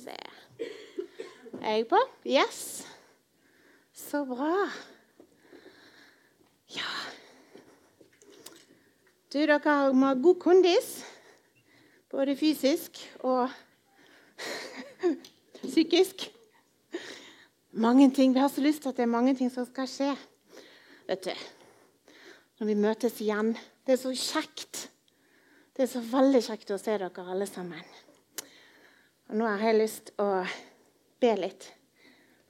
se Er jeg på? Yes. Så bra. Ja Du, dere må ha god kondis. Både fysisk og psykisk. Mange ting. Vi har så lyst til at det er mange ting som skal skje. Vet du, Når vi møtes igjen. Det er så kjekt. Det er så veldig kjekt å se dere alle sammen. Og Nå har jeg lyst å be litt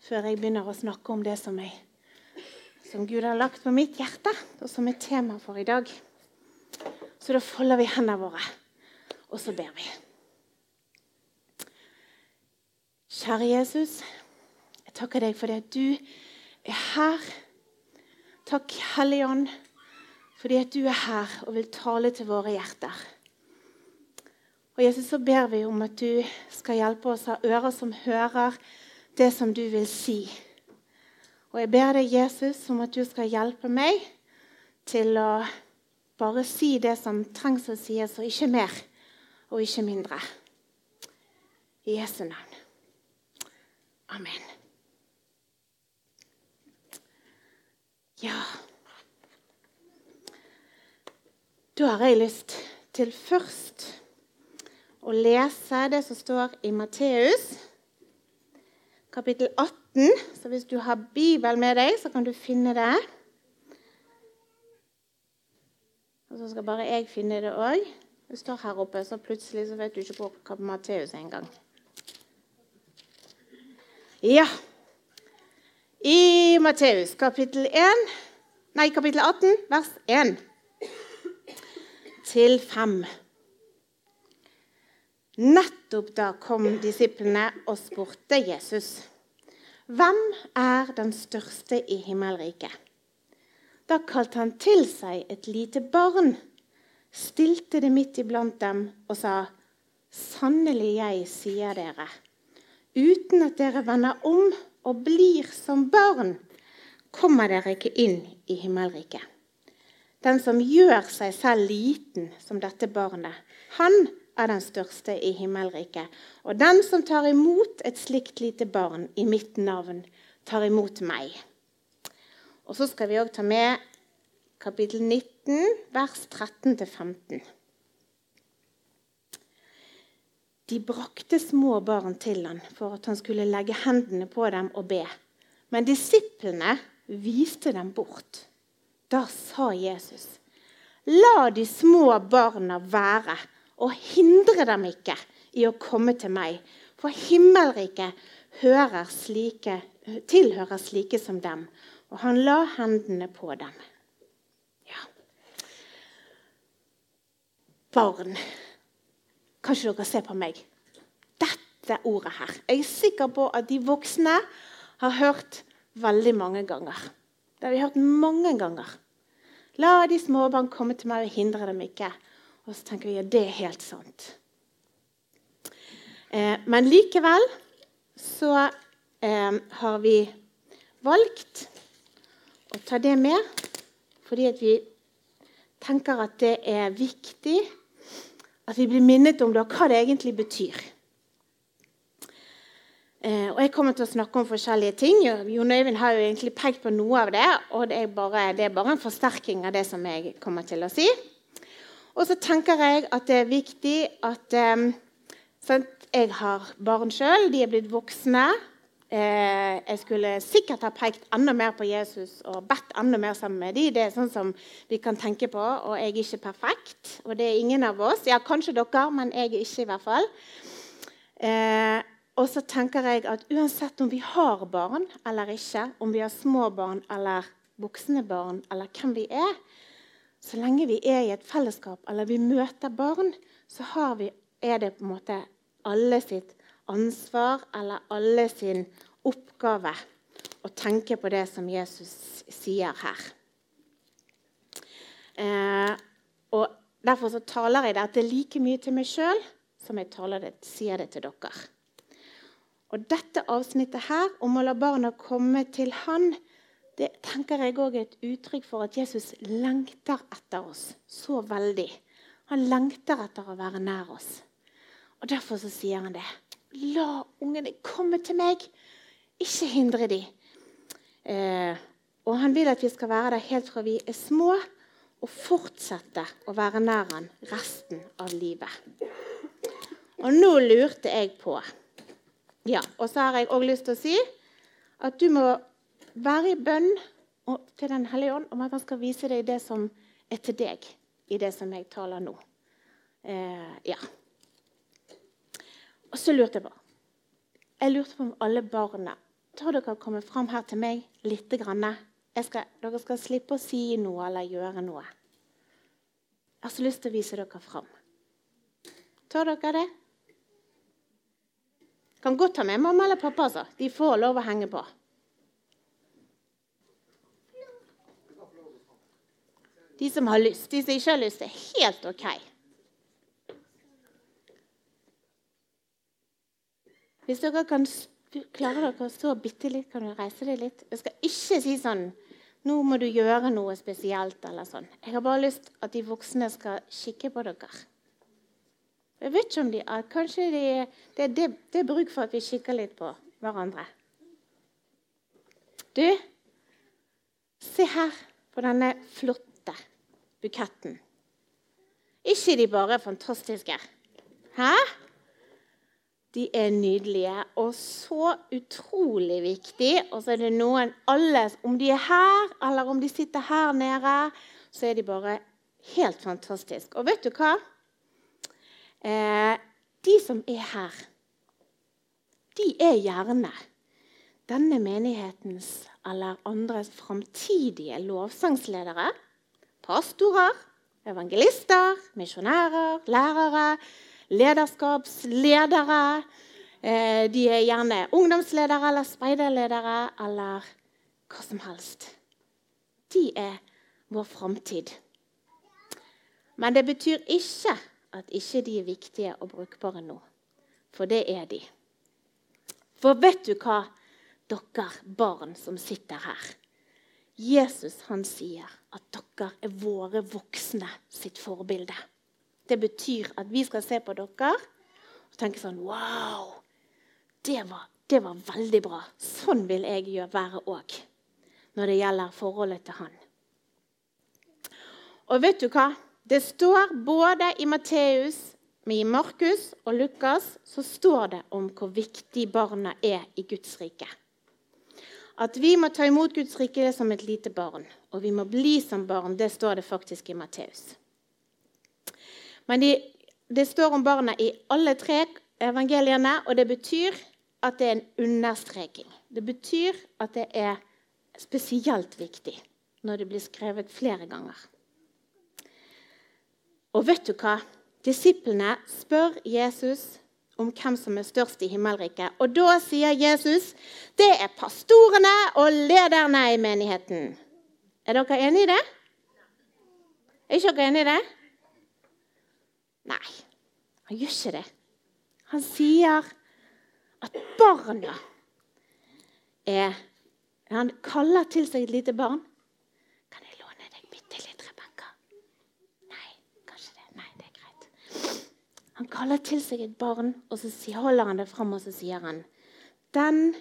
før jeg begynner å snakke om det som, jeg, som Gud har lagt på mitt hjerte, og som er tema for i dag. Så da folder vi hendene våre, og så ber vi. Kjære Jesus, jeg takker deg for det at du er her. Takk, Hellige Ånd, fordi at du er her og vil tale til våre hjerter. Og Jesus, så ber vi om at du skal hjelpe oss ha ører som hører det som du vil si. Og jeg ber deg, Jesus, om at du skal hjelpe meg til å bare si det som trengs å sies, og ikke mer og ikke mindre. I Jesu navn. Amen. Ja Da har jeg lyst til først å lese det som står i Matteus, kapittel 18. Så hvis du har Bibel med deg, så kan du finne det. Og så skal bare jeg finne det òg. Det står her oppe, så plutselig så vet du ikke hvor Matteus er engang. Ja. I Matteus kapittel 1, nei, kapittel 18, vers 1 til 5. Nettopp da kom disiplene og spurte Jesus. Hvem er den største i himmelriket? Da kalte han til seg et lite barn, stilte det midt iblant dem og sa:" Sannelig, jeg sier dere, uten at dere vender om og blir som barn, kommer dere ikke inn i himmelriket. Den som gjør seg selv liten som dette barnet, han er den største i himmelriket. Og den som tar imot et slikt lite barn i mitt navn, tar imot meg. Og så skal vi òg ta med kapittel 19, vers 13-15. De brakte små barn til han for at han skulle legge hendene på dem og be. Men disiplene viste dem bort. Da sa Jesus, la de små barna være, og hindre dem ikke i å komme til meg. For himmelriket slike, tilhører slike som dem. Og han la hendene på dem. Ja. Barn. Kan ikke dere se på meg? Dette ordet her. Jeg er sikker på at de voksne har hørt veldig mange ganger. Det har vi hørt mange ganger. La de små barn komme til meg og hindre dem ikke. Og så tenker vi at ja, det er helt sant. Eh, men likevel så eh, har vi valgt å ta det med fordi vi tenker at det er viktig at vi blir minnet om det, hva det egentlig betyr. Eh, og Jeg kommer til å snakke om forskjellige ting. Jon Øyvind har jo egentlig pekt på noe av det. og det er, bare, det er bare en forsterking av det som jeg kommer til å si. Og så tenker jeg at det er viktig at eh, Jeg har barn sjøl. De er blitt voksne. Eh, jeg skulle sikkert ha pekt enda mer på Jesus og bedt enda mer sammen med dem. Det er sånn som vi kan tenke på. Og jeg er ikke perfekt. Og det er ingen av oss. Ja, kanskje dere, men jeg er ikke, i hvert fall. Eh, og så tenker jeg at uansett om vi har barn eller ikke, om vi har små barn eller voksne barn, eller hvem vi er, så lenge vi er i et fellesskap eller vi møter barn, så vi, er det på en måte alle sitt ansvar eller alle sin oppgave å tenke på det som Jesus sier her. Eh, og Derfor så taler jeg dette like mye til meg sjøl som jeg det, sier det til dere. Og Dette avsnittet her om å la barna komme til Han, det tenker jeg også er et uttrykk for at Jesus lengter etter oss så veldig. Han lengter etter å være nær oss. Og Derfor så sier han det. La ungene komme til meg. Ikke hindre dem. Eh, og han vil at vi skal være der helt fra vi er små, og fortsette å være nær han resten av livet. Og nå lurte jeg på Ja, og så har jeg òg lyst til å si at du må være i bønn til Den hellige ånd om at han skal vise deg det som er til deg i det som jeg taler nå. Eh, ja. Og så lurte jeg på Jeg lurte på om alle barna Tar dere komme fram her til meg litt? Skal, dere skal slippe å si noe eller gjøre noe. Jeg har så lyst til å vise dere fram. Tar dere det? Kan godt ta med mamma eller pappa. altså. De får lov å henge på. De som har lyst. De som ikke har lyst, er helt OK. Hvis dere kan klarer dere å stå bitte litt, kan du reise deg litt. Jeg skal ikke si sånn Nå må du gjøre noe spesielt. eller sånn. Jeg har bare lyst at de voksne skal kikke på dere. Jeg vet ikke om de er, Kanskje de, det, det, det er bruk for at vi kikker litt på hverandre. Du, se her på denne flotte buketten. ikke de bare fantastiske? Hæ? De er nydelige og så utrolig viktige. Og så er det noen alle, Om de er her, eller om de sitter her nede, så er de bare helt fantastiske. Og vet du hva? Eh, de som er her, de er gjerne denne menighetens eller andres framtidige lovsangsledere. Pastorer, evangelister, misjonærer, lærere, lederskapsledere. Eh, de er gjerne ungdomsledere eller speiderledere eller hva som helst. De er vår framtid. Men det betyr ikke at ikke de er viktige og brukbare nå. For det er de. For vet du hva, dere barn som sitter her? Jesus han sier at dere er våre voksne sitt forbilde. Det betyr at vi skal se på dere og tenke sånn Wow! Det var, det var veldig bra. Sånn vil jeg gjøre være òg når det gjelder forholdet til han. Og vet du hva? Det står både i Matteus, men i Markus og Lukas så står det om hvor viktig barna er i Guds rike. At vi må ta imot Guds rike som et lite barn, og vi må bli som barn, det står det faktisk i Matteus. Men de, det står om barna i alle tre evangeliene, og det betyr at det er en understreking. Det betyr at det er spesielt viktig når det blir skrevet flere ganger. Og vet du hva? Disiplene spør Jesus om hvem som er størst i himmelriket. Og da sier Jesus det er pastorene og lederne i menigheten. Er dere enig i det? Er ikke dere enig i det? Nei, han gjør ikke det. Han sier at barna er Han kaller til seg et lite barn. Kan jeg låne deg bitte litt, Rebekka? Nei, kanskje det. Nei, det er greit. Han kaller til seg et barn, og så holder han det fram og så sier han Den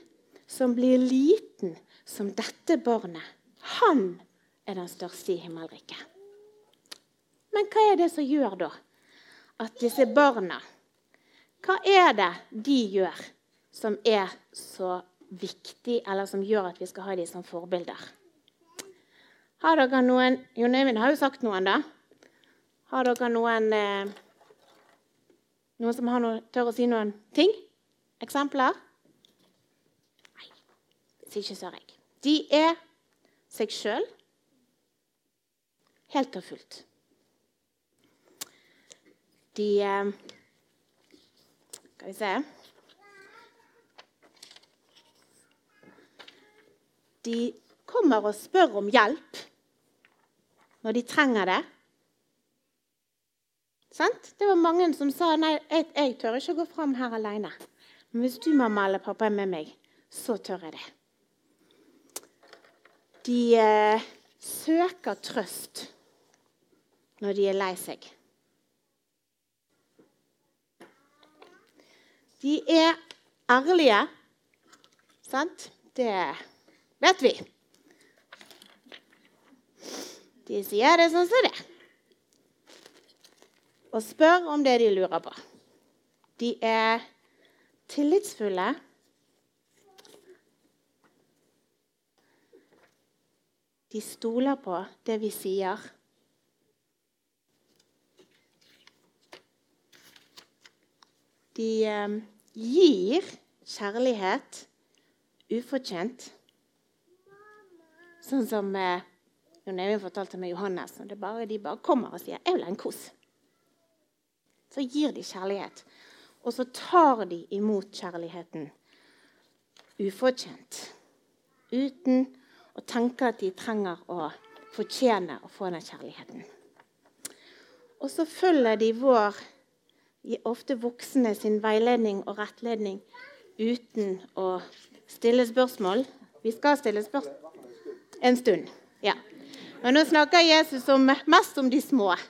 som blir liten som dette barnet, han er den største i himmelriket. Men hva er det som gjør da at disse barna Hva er det de gjør som er så viktig, eller som gjør at vi skal ha dem som forbilder? Har dere noen Jon Øyvind har jo sagt noen, da. Har dere noen eh, Noen som har noe, tør å si noen ting? Eksempler? Nei. Hvis ikke, så jeg. De er seg sjøl helt og fullt. De eh, Skal vi se De kommer og spør om hjelp når de trenger det. Sant? Det var mange som sa nei, jeg, jeg tør ikke gå fram her alene. Men hvis du, mamma eller pappa, er med meg, så tør jeg det. De eh, søker trøst når de er lei seg. De er ærlige. Sant? Det vet vi. De sier det sånn som det og spør om det de lurer på. De er tillitsfulle. De stoler på det vi sier. De eh, gir kjærlighet ufortjent. Sånn som eh, Jon Eivind fortalte med Johannes. Bare, de bare kommer og sier 'Jeg vil ha en kos'. Så gir de kjærlighet. Og så tar de imot kjærligheten ufortjent. Uten å tenke at de trenger å fortjene å få den kjærligheten. Og så følger de vår ofte voksne sin veiledning og rettledning uten å stille spørsmål. Vi skal stille spørsmål en stund. Ja. Men nå snakker Jesus om, mest om de små.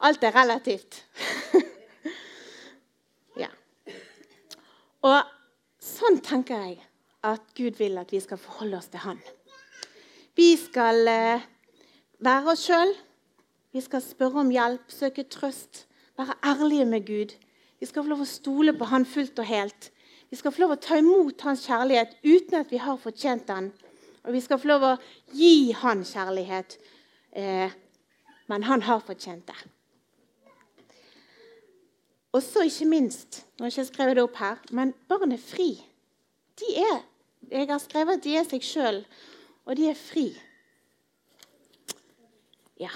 Alt er relativt. ja. Og sånn tenker jeg at Gud vil at vi skal forholde oss til Han. Vi skal eh, være oss sjøl. Vi skal spørre om hjelp, søke trøst, være ærlige med Gud. Vi skal få lov å stole på Han fullt og helt. Vi skal få lov å ta imot Hans kjærlighet uten at vi har fortjent den. Og vi skal få lov å gi Han kjærlighet, eh, men Han har fortjent det. Og så ikke minst Nå har jeg ikke skrevet det opp her, men barn er fri. De er, jeg har skrevet at de er seg sjøl, og de er fri. Ja.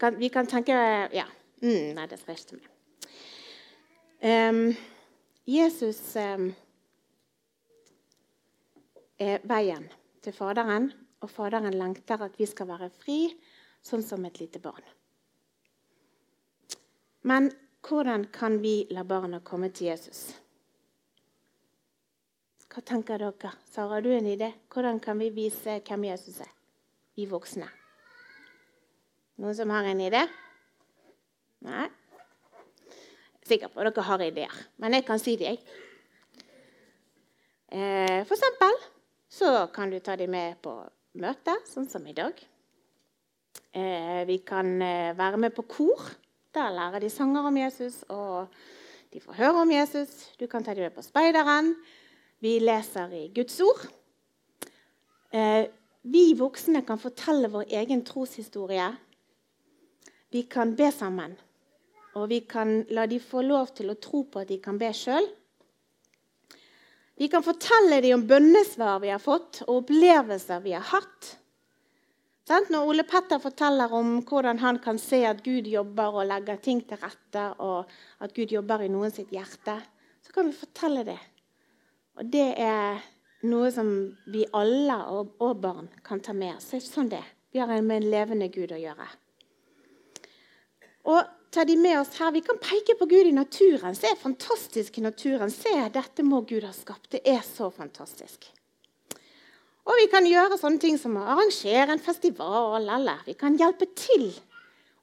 Kan, vi kan tenke Ja. Mm, nei, det skal jeg ikke med. Um, Jesus er veien til Faderen, og Faderen lengter at vi skal være fri, sånn som et lite barn. Men hvordan kan vi la barna komme til Jesus? Hva tenker dere? Sara, du en idé? Hvordan kan vi vise hvem Jesus er, vi voksne? Noen som har en idé? Nei? Sikker på at dere har ideer, men jeg kan si det, jeg. Eh, for eksempel så kan du ta dem med på møte, sånn som i dag. Eh, vi kan eh, være med på kor. Der lærer de sanger om Jesus, og de får høre om Jesus. Du kan ta dem med på Speideren. Vi leser i Guds ord. Vi voksne kan fortelle vår egen troshistorie. Vi kan be sammen. Og vi kan la dem få lov til å tro på at de kan be sjøl. Vi kan fortelle dem om bønnesvar vi har fått, og opplevelser vi har hatt. Når Ole Petter forteller om hvordan han kan se at Gud jobber og legger ting til rette, og at Gud jobber i noen sitt hjerte, så kan vi fortelle det. Og det er noe som vi alle og, barn kan ta med oss. Sånn det. Vi har med en levende Gud å gjøre. Og ta de med oss her. Vi kan peke på Gud i naturen. Se fantastisk i naturen. Se, dette må Gud ha skapt. Det er så fantastisk. Og vi kan gjøre sånne ting som å arrangere en festival, eller vi kan hjelpe til.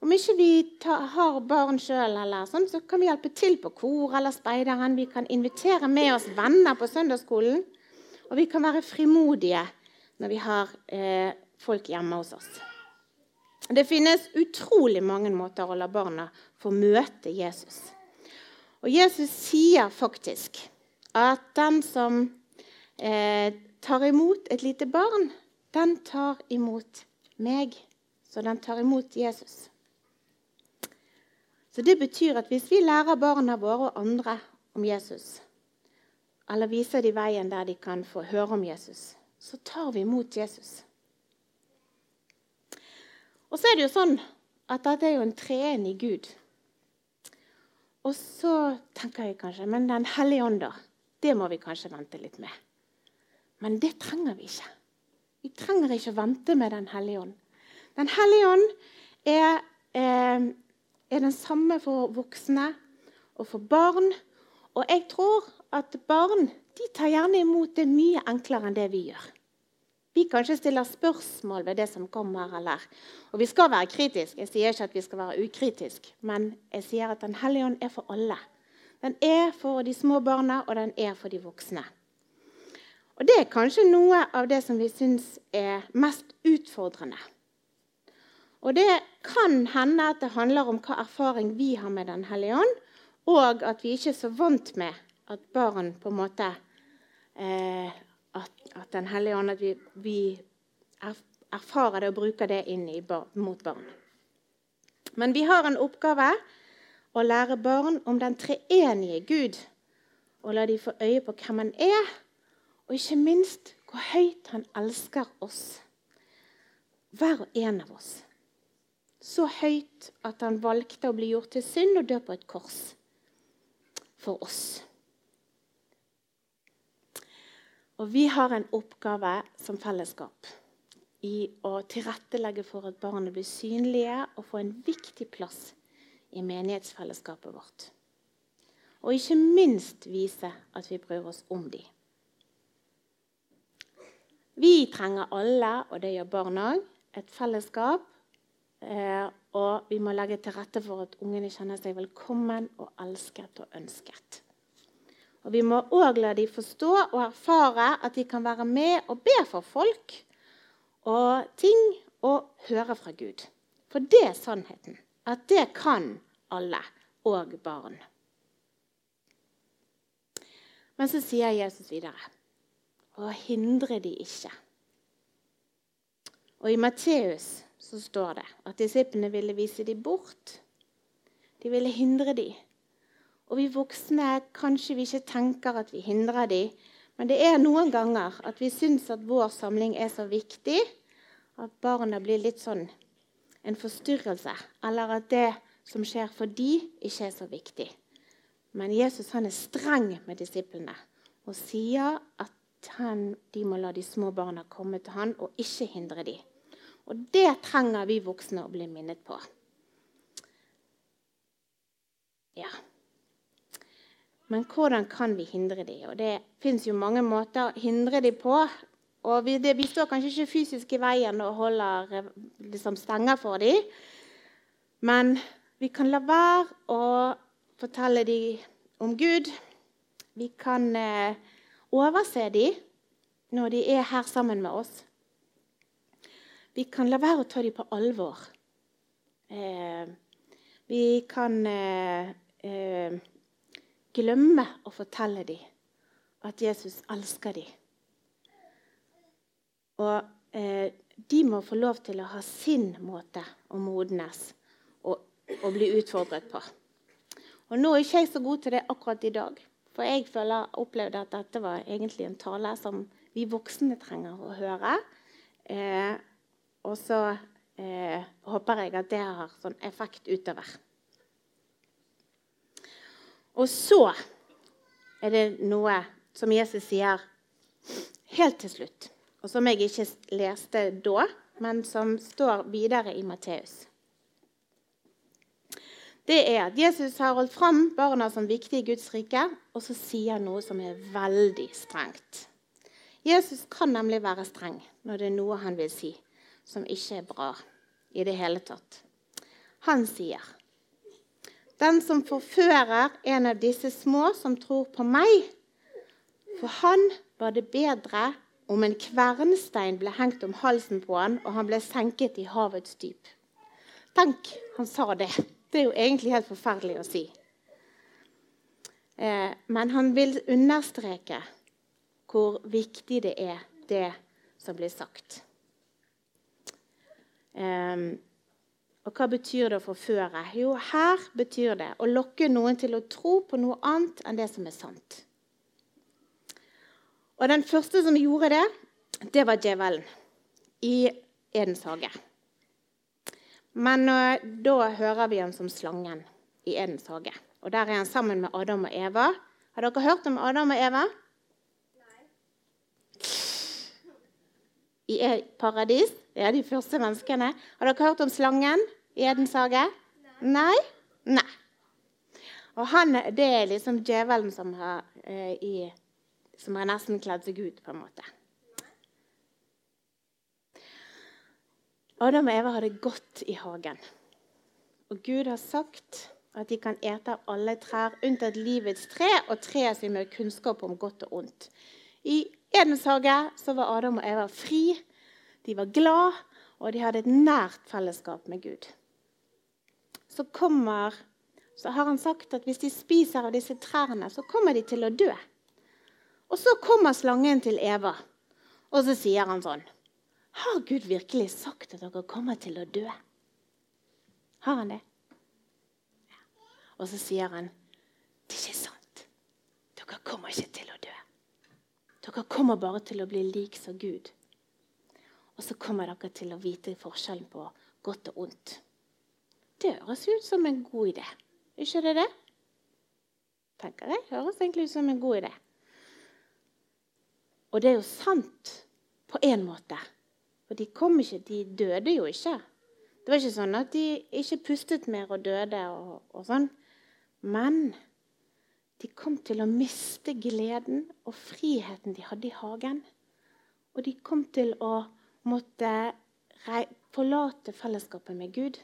Om ikke vi tar, har barn sjøl, sånn, så kan vi hjelpe til på kor eller speideren. Vi kan invitere med oss venner på søndagsskolen. Og vi kan være frimodige når vi har eh, folk hjemme hos oss. Det finnes utrolig mange måter å la barna få møte Jesus. Og Jesus sier faktisk at den som eh, tar imot et lite barn, den tar imot meg. Så den tar imot Jesus. Så Det betyr at hvis vi lærer barna våre og andre om Jesus, eller viser de veien der de kan få høre om Jesus, så tar vi imot Jesus. Og så er det jo sånn at dette er jo en treenig Gud. Og så tenker jeg kanskje Men Den hellige ånd, da? Det må vi kanskje vente litt med. Men det trenger vi ikke. Vi trenger ikke å vente med Den hellige ånd. Den hellige ånd er, eh, er den samme for voksne og for barn. Og jeg tror at barn de tar gjerne imot det mye enklere enn det vi gjør. vi kanskje stiller spørsmål ved det som kommer. Eller. Og vi skal være kritiske. Jeg sier ikke at vi skal være ukritiske, men jeg sier at Den hellige ånd er for alle. Den er for de små barna, og den er for de voksne. Og Det er kanskje noe av det som vi syns er mest utfordrende. Og Det kan hende at det handler om hva erfaring vi har med Den hellige ånd, og at vi ikke er så vant med at barn på en måte eh, at, at, Den hellige ånd At vi, vi erfarer det og bruker det inn i, mot barn. Men vi har en oppgave å lære barn om den treenige Gud. Og la de få øye på hvem han er, og ikke minst hvor høyt han elsker oss. Hver og en av oss. Så høyt at han valgte å bli gjort til synd og dø på et kors for oss. Og vi har en oppgave som fellesskap i å tilrettelegge for at barna blir synlige og får en viktig plass i menighetsfellesskapet vårt. Og ikke minst vise at vi bryr oss om dem. Vi trenger alle, og det gjør barn òg, et fellesskap. Eh, og vi må legge til rette for at ungene kjenner seg velkommen og elsket og ønsket. Og Vi må òg la dem forstå og erfare at de kan være med og be for folk og ting og høre fra Gud. For det er sannheten. At det kan alle, og barn. Men så sier Jesus videre og hindre de ikke. Og I Matteus så står det at disiplene ville vise dem bort. De ville hindre dem. Og vi voksne kanskje vi ikke tenker at vi hindrer dem. Men det er noen ganger at vi syns at vår samling er så viktig at barna blir litt sånn en forstyrrelse. Eller at det som skjer for de, ikke er så viktig. Men Jesus han er streng med disiplene og sier at han, de må la de små barna komme til han og ikke hindre dem. Og det trenger vi voksne å bli minnet på. Ja. Men hvordan kan vi hindre dem? Og Det fins mange måter å hindre dem på. Og vi, det, vi, står kanskje ikke fysisk i veien og holder eh, liksom, stenger for dem. Men vi kan la være å fortelle dem om Gud. Vi kan eh, overse dem når de er her sammen med oss. Vi kan la være å ta dem på alvor. Eh, vi kan eh, eh glemme å fortelle dem at Jesus elsker dem. Og eh, de må få lov til å ha sin måte å modnes og, og bli utfordret på. Og Nå er ikke jeg så god til det akkurat i dag. For jeg føler, opplevde at dette var egentlig en tale som vi voksne trenger å høre. Eh, og så eh, håper jeg at det har sånn effekt utover. Og så er det noe som Jesus sier helt til slutt, og som jeg ikke leste da, men som står videre i Matteus. Det er at Jesus har holdt fram barna som viktige i Guds rike, og så sier han noe som er veldig strengt. Jesus kan nemlig være streng når det er noe han vil si som ikke er bra i det hele tatt. Han sier den som forfører en av disse små som tror på meg. For han var det bedre om en kvernstein ble hengt om halsen på han, og han ble senket i havets dyp. Tenk, han sa det. Det er jo egentlig helt forferdelig å si. Eh, men han vil understreke hvor viktig det er, det som blir sagt. Eh, og hva betyr det å forføre? Jo, her betyr det å lokke noen til å tro på noe annet enn det som er sant. Og Den første som gjorde det, det var djevelen i Edens hage. Men uh, da hører vi ham som slangen i Edens hage. Og Der er han sammen med Adam og Eva. Har dere hørt om Adam og Eva? Nei. I paradis? Det er de første menneskene. Har dere hørt om slangen i Edens hage? Nei. Nei. Og han, det er liksom djevelen som har, uh, i, som har nesten kledd seg ut, på en måte. Adam og Eva hadde gått i hagen. Og Gud har sagt at de kan ete av alle trær unntatt livets tre og treet sin med kunnskap om godt og ondt. I Edens hage var Adam og Eva fri, de var glad, og de hadde et nært fellesskap med Gud. Så, kommer, så har han sagt at hvis de spiser av disse trærne, så kommer de til å dø. Og så kommer slangen til Eva, og så sier han sånn Har Gud virkelig sagt at dere kommer til å dø? Har han det? Og så sier han, 'Det er ikke sant. Dere kommer ikke til å dø.' Dere kommer bare til å bli lik som Gud. Og så kommer dere til å vite forskjellen på godt og ondt. Det høres ut som en god idé. Ikke det det? Tenker jeg. Høres egentlig ut som en god idé. Og det er jo sant på én måte. For de kom ikke, de døde jo ikke. Det var ikke sånn at de ikke pustet mer og døde og, og sånn. Men de kom til å miste gleden og friheten de hadde i hagen. Og de kom til å måtte forlate fellesskapet med Gud.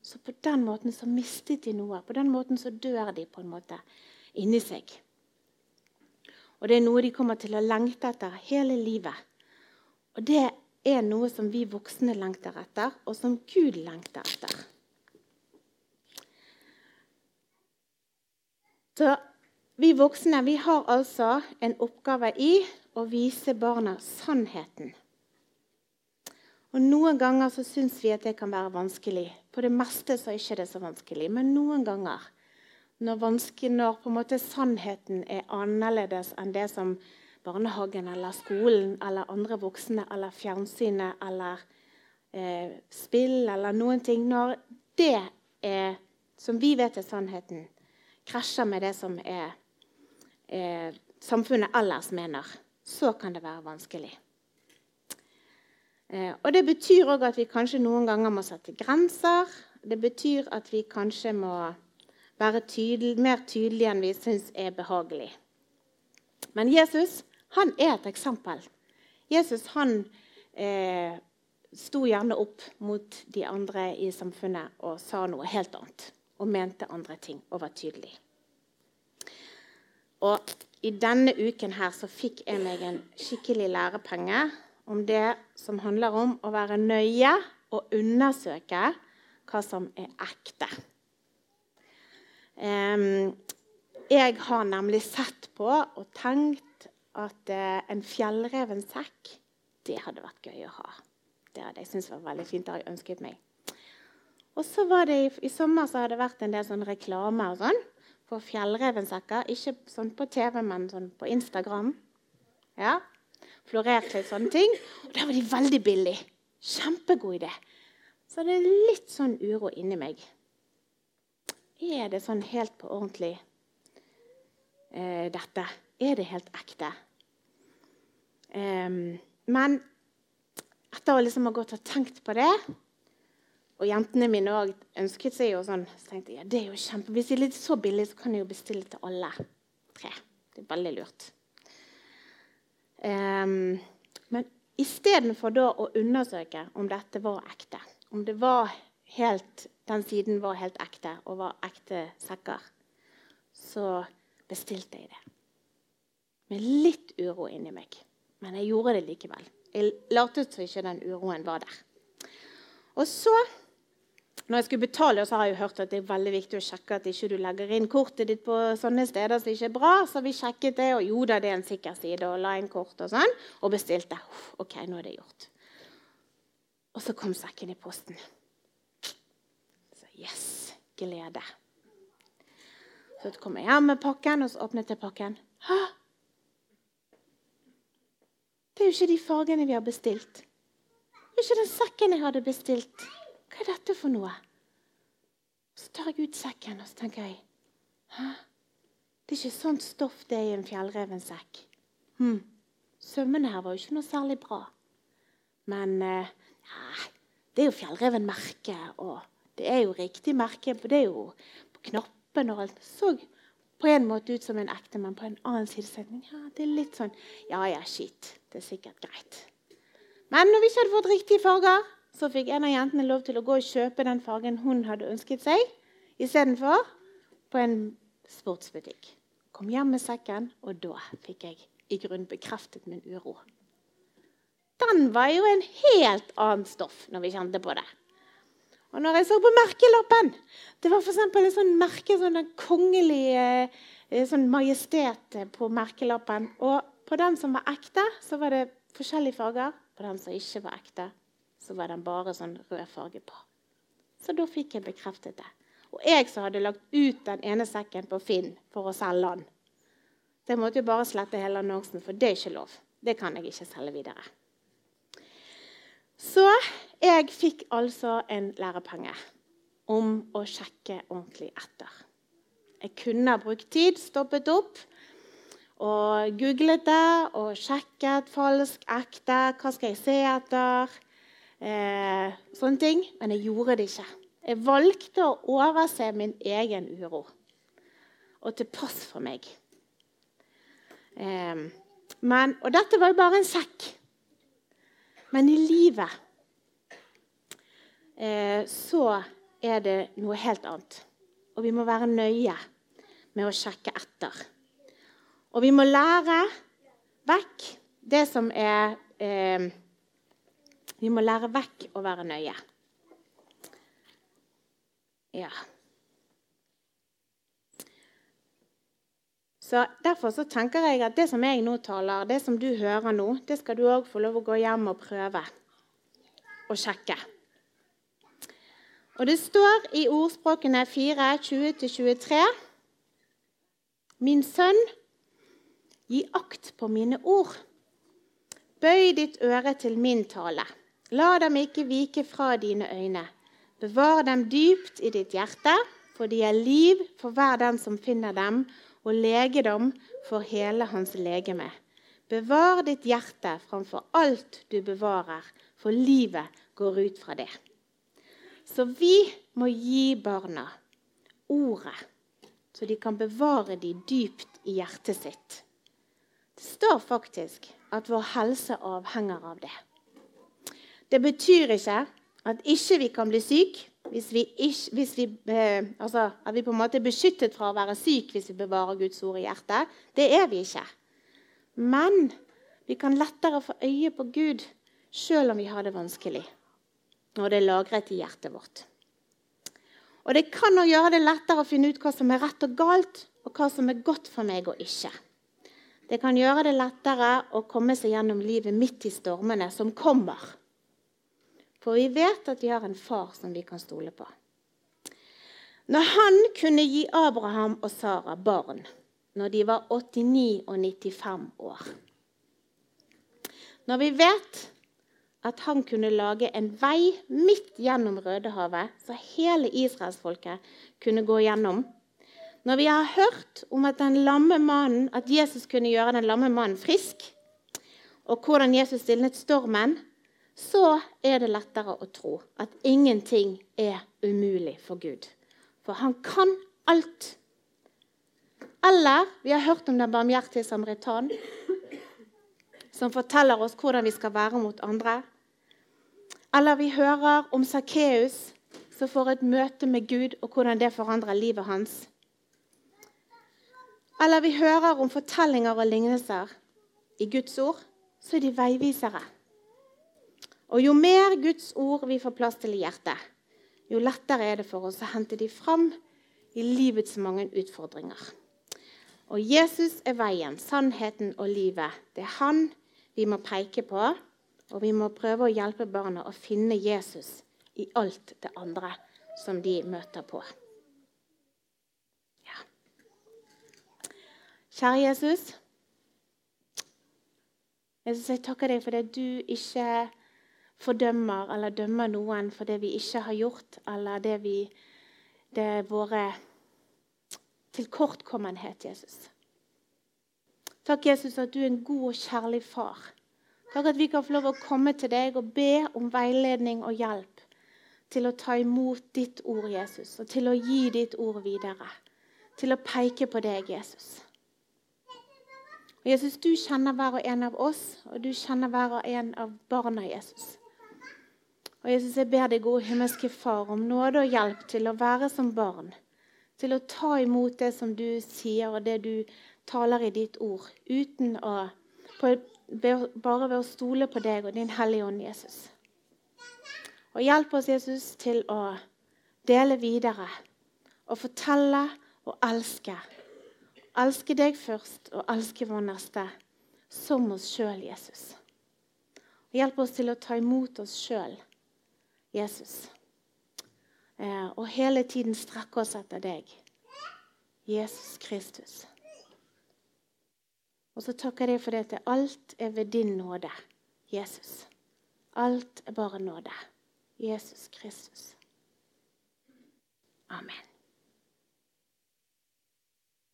Så på den måten så mistet de noe. På den måten så dør de på en måte inni seg. Og det er noe de kommer til å lengte etter hele livet. Og det er noe som vi voksne lengter etter, og som Gud lengter etter. Så vi voksne vi har altså en oppgave i å vise barna sannheten. Og Noen ganger så syns vi at det kan være vanskelig. På det meste så er det ikke så vanskelig. Men noen ganger, når, når sannheten er annerledes enn det som barnehagen eller skolen eller andre voksne eller fjernsynet eller eh, spill eller noen ting Når det er, som vi vet er sannheten, krasjer med det som er, eh, samfunnet ellers mener, så kan det være vanskelig. Eh, og Det betyr òg at vi kanskje noen ganger må sette grenser. Det betyr at vi kanskje må være tydel, mer tydelige enn vi syns er behagelig. Men Jesus han er et eksempel. Jesus han eh, sto gjerne opp mot de andre i samfunnet og sa noe helt annet og mente andre ting og var tydelig. Og i denne uken her så fikk jeg meg en skikkelig lærepenge om det som handler om å være nøye og undersøke hva som er ekte. jeg har nemlig sett på og tenkt at eh, en fjellreven sekk, det hadde vært gøy å ha. Det hadde jeg syntes var veldig fint. Det hadde jeg ønsket meg. Og så var det i, i sommer så har det vært en del sånn reklame og sånn for fjellrevensekker. Ikke sånn på TV, men sånn på Instagram. Ja, Florert litt sånne ting. Og da var de veldig billige. Kjempegod idé. Så det er litt sånn uro inni meg. Er det sånn helt på ordentlig, eh, dette? Er det helt ekte? Men etter å liksom ha gått og tenkt på det og jentene mine òg ønsket seg jo sånn. Så tenkte jeg ja, det er jo kjempe, Hvis det er litt så billig, så kan jeg jo bestille til alle tre. Det er veldig lurt. Um, men istedenfor da å undersøke om dette var ekte, om det var helt, den siden var helt ekte og var ekte sekker, så bestilte jeg det. Med litt uro inni meg. Men jeg gjorde det likevel. Jeg lot som ikke den uroen var der. Og så når jeg skulle betale, så har jeg jo hørt at det er veldig viktig å sjekke at ikke du legger inn kortet ditt på sånne steder som ikke er bra. Så vi sjekket det, og jo da, det er en sikker side, og la inn kort og sånn. Og bestilte. OK, nå er det gjort. Og så kom sekken i posten. Så yes, glede. Så kom jeg hjem med pakken, og så åpnet jeg pakken. Hæ? Det er jo ikke de fargene vi har bestilt. Det er ikke den sekken jeg hadde bestilt. Hva er dette for noe? Så tar jeg ut sekken og så tenker jeg, Hæ? Det er ikke sånt stoff det er i en fjellrevensekk. Hm. Sømmene her var jo ikke noe særlig bra. Men eh, det er jo fjellrevenmerket, og det er jo riktig merke. Det er jo på knappen og alt. Så på en måte ut som en ekte, men på en annen side så ja, det er litt sånn Ja ja, shit. Det er sikkert greit. Men når vi ikke hadde fått riktige farger, så fikk en av jentene lov til å gå og kjøpe den fargen hun hadde ønsket seg, istedenfor på en sportsbutikk. Kom hjem med sekken, og da fikk jeg i grunnen bekreftet min uro. Den var jo en helt annen stoff når vi kjente på det. Og når jeg så på merkelappen Det var f.eks. et sånt merke, sånn kongelig eh, sånn majestet på merkelappen. Og på den som var ekte, så var det forskjellige farger. På den som ikke var ekte, så var den bare sånn rød farge på. Så da fikk jeg bekreftet det. Og jeg som hadde lagt ut den ene sekken på Finn for å selge den, det måtte jo bare slette hele annonsen, for det er ikke lov. Det kan jeg ikke selge videre. Så jeg fikk altså en lærepenge om å sjekke ordentlig etter. Jeg kunne ha brukt tid, stoppet opp og googlet det og sjekket falsk, ekte, hva skal jeg se etter? Eh, sånne ting. Men jeg gjorde det ikke. Jeg valgte å overse min egen uro. Og til pass for meg. Eh, men, og dette var jo bare en sekk. Men i livet eh, så er det noe helt annet. Og vi må være nøye med å sjekke etter. Og vi må lære vekk det som er eh, Vi må lære vekk å være nøye. Ja. Så Derfor så tenker jeg at det som jeg nå taler, det som du hører nå, det skal du òg få lov å gå hjem og prøve og sjekke. Og Det står i ordspråkene 4, 20-23 Min sønn, Gi akt på mine ord. Bøy ditt øre til min tale. La dem ikke vike fra dine øyne. Bevar dem dypt i ditt hjerte, for de er liv for hver den som finner dem, og legedom for hele hans legeme. Bevar ditt hjerte framfor alt du bevarer, for livet går ut fra det. Så vi må gi barna ordet, så de kan bevare de dypt i hjertet sitt. Det står faktisk at vår helse avhenger av det. Det betyr ikke at ikke vi kan bli syk hvis vi, ikke, hvis vi eh, altså, at vi på en måte er beskyttet fra å være syk hvis vi bevarer Guds ord i hjertet. Det er vi ikke. Men vi kan lettere få øye på Gud selv om vi har det vanskelig. Og det er lagret i hjertet vårt. Og det kan også gjøre det lettere å finne ut hva som er rett og galt, og hva som er godt for meg og ikke. Det kan gjøre det lettere å komme seg gjennom livet midt i stormene som kommer. For vi vet at vi har en far som vi kan stole på. Når han kunne gi Abraham og Sara barn når de var 89 og 95 år Når vi vet at han kunne lage en vei midt gjennom Rødehavet, så hele israelsfolket kunne gå gjennom når vi har hørt om at, mannen, at Jesus kunne gjøre den lamme mannen frisk, og hvordan Jesus stilnet stormen, så er det lettere å tro at ingenting er umulig for Gud. For han kan alt. Eller vi har hørt om den barmhjertige samaritan, som forteller oss hvordan vi skal være mot andre. Eller vi hører om Sakkeus, som får et møte med Gud, og hvordan det forandrer livet hans. Eller vi hører om fortellinger og lignelser i Guds ord, så er de veivisere. Og jo mer Guds ord vi får plass til i hjertet, jo lettere er det for oss å hente de fram i livets mange utfordringer. Og Jesus er veien, sannheten og livet. Det er han vi må peke på, og vi må prøve å hjelpe barna å finne Jesus i alt det andre som de møter på. Kjære Jesus. Jesus, jeg takker deg for det du ikke fordømmer eller dømmer noen for det vi ikke har gjort, eller det, vi, det er våre tilkortkommenhet, Jesus. Takk, Jesus, at du er en god og kjærlig far. Takk at vi kan få lov å komme til deg og be om veiledning og hjelp til å ta imot ditt ord, Jesus, og til å gi ditt ord videre. Til å peke på deg, Jesus. Og Jesus, du kjenner hver og en av oss, og du kjenner hver og en av barna Jesus. Og Jesus, jeg ber deg, gode himmelske Far, om nåde og hjelp til å være som barn. Til å ta imot det som du sier, og det du taler i ditt ord. Uten å på, Bare ved å stole på deg og din Hellige Ånd, Jesus. Og hjelp oss, Jesus, til å dele videre og fortelle og elske. Elske deg først og elske vår neste som oss sjøl, Jesus. Og hjelp oss til å ta imot oss sjøl Jesus. Eh, og hele tiden strekke oss etter deg, Jesus Kristus. Og så takker jeg for det at alt er ved din nåde, Jesus. Alt er bare nåde. Jesus Kristus. Amen.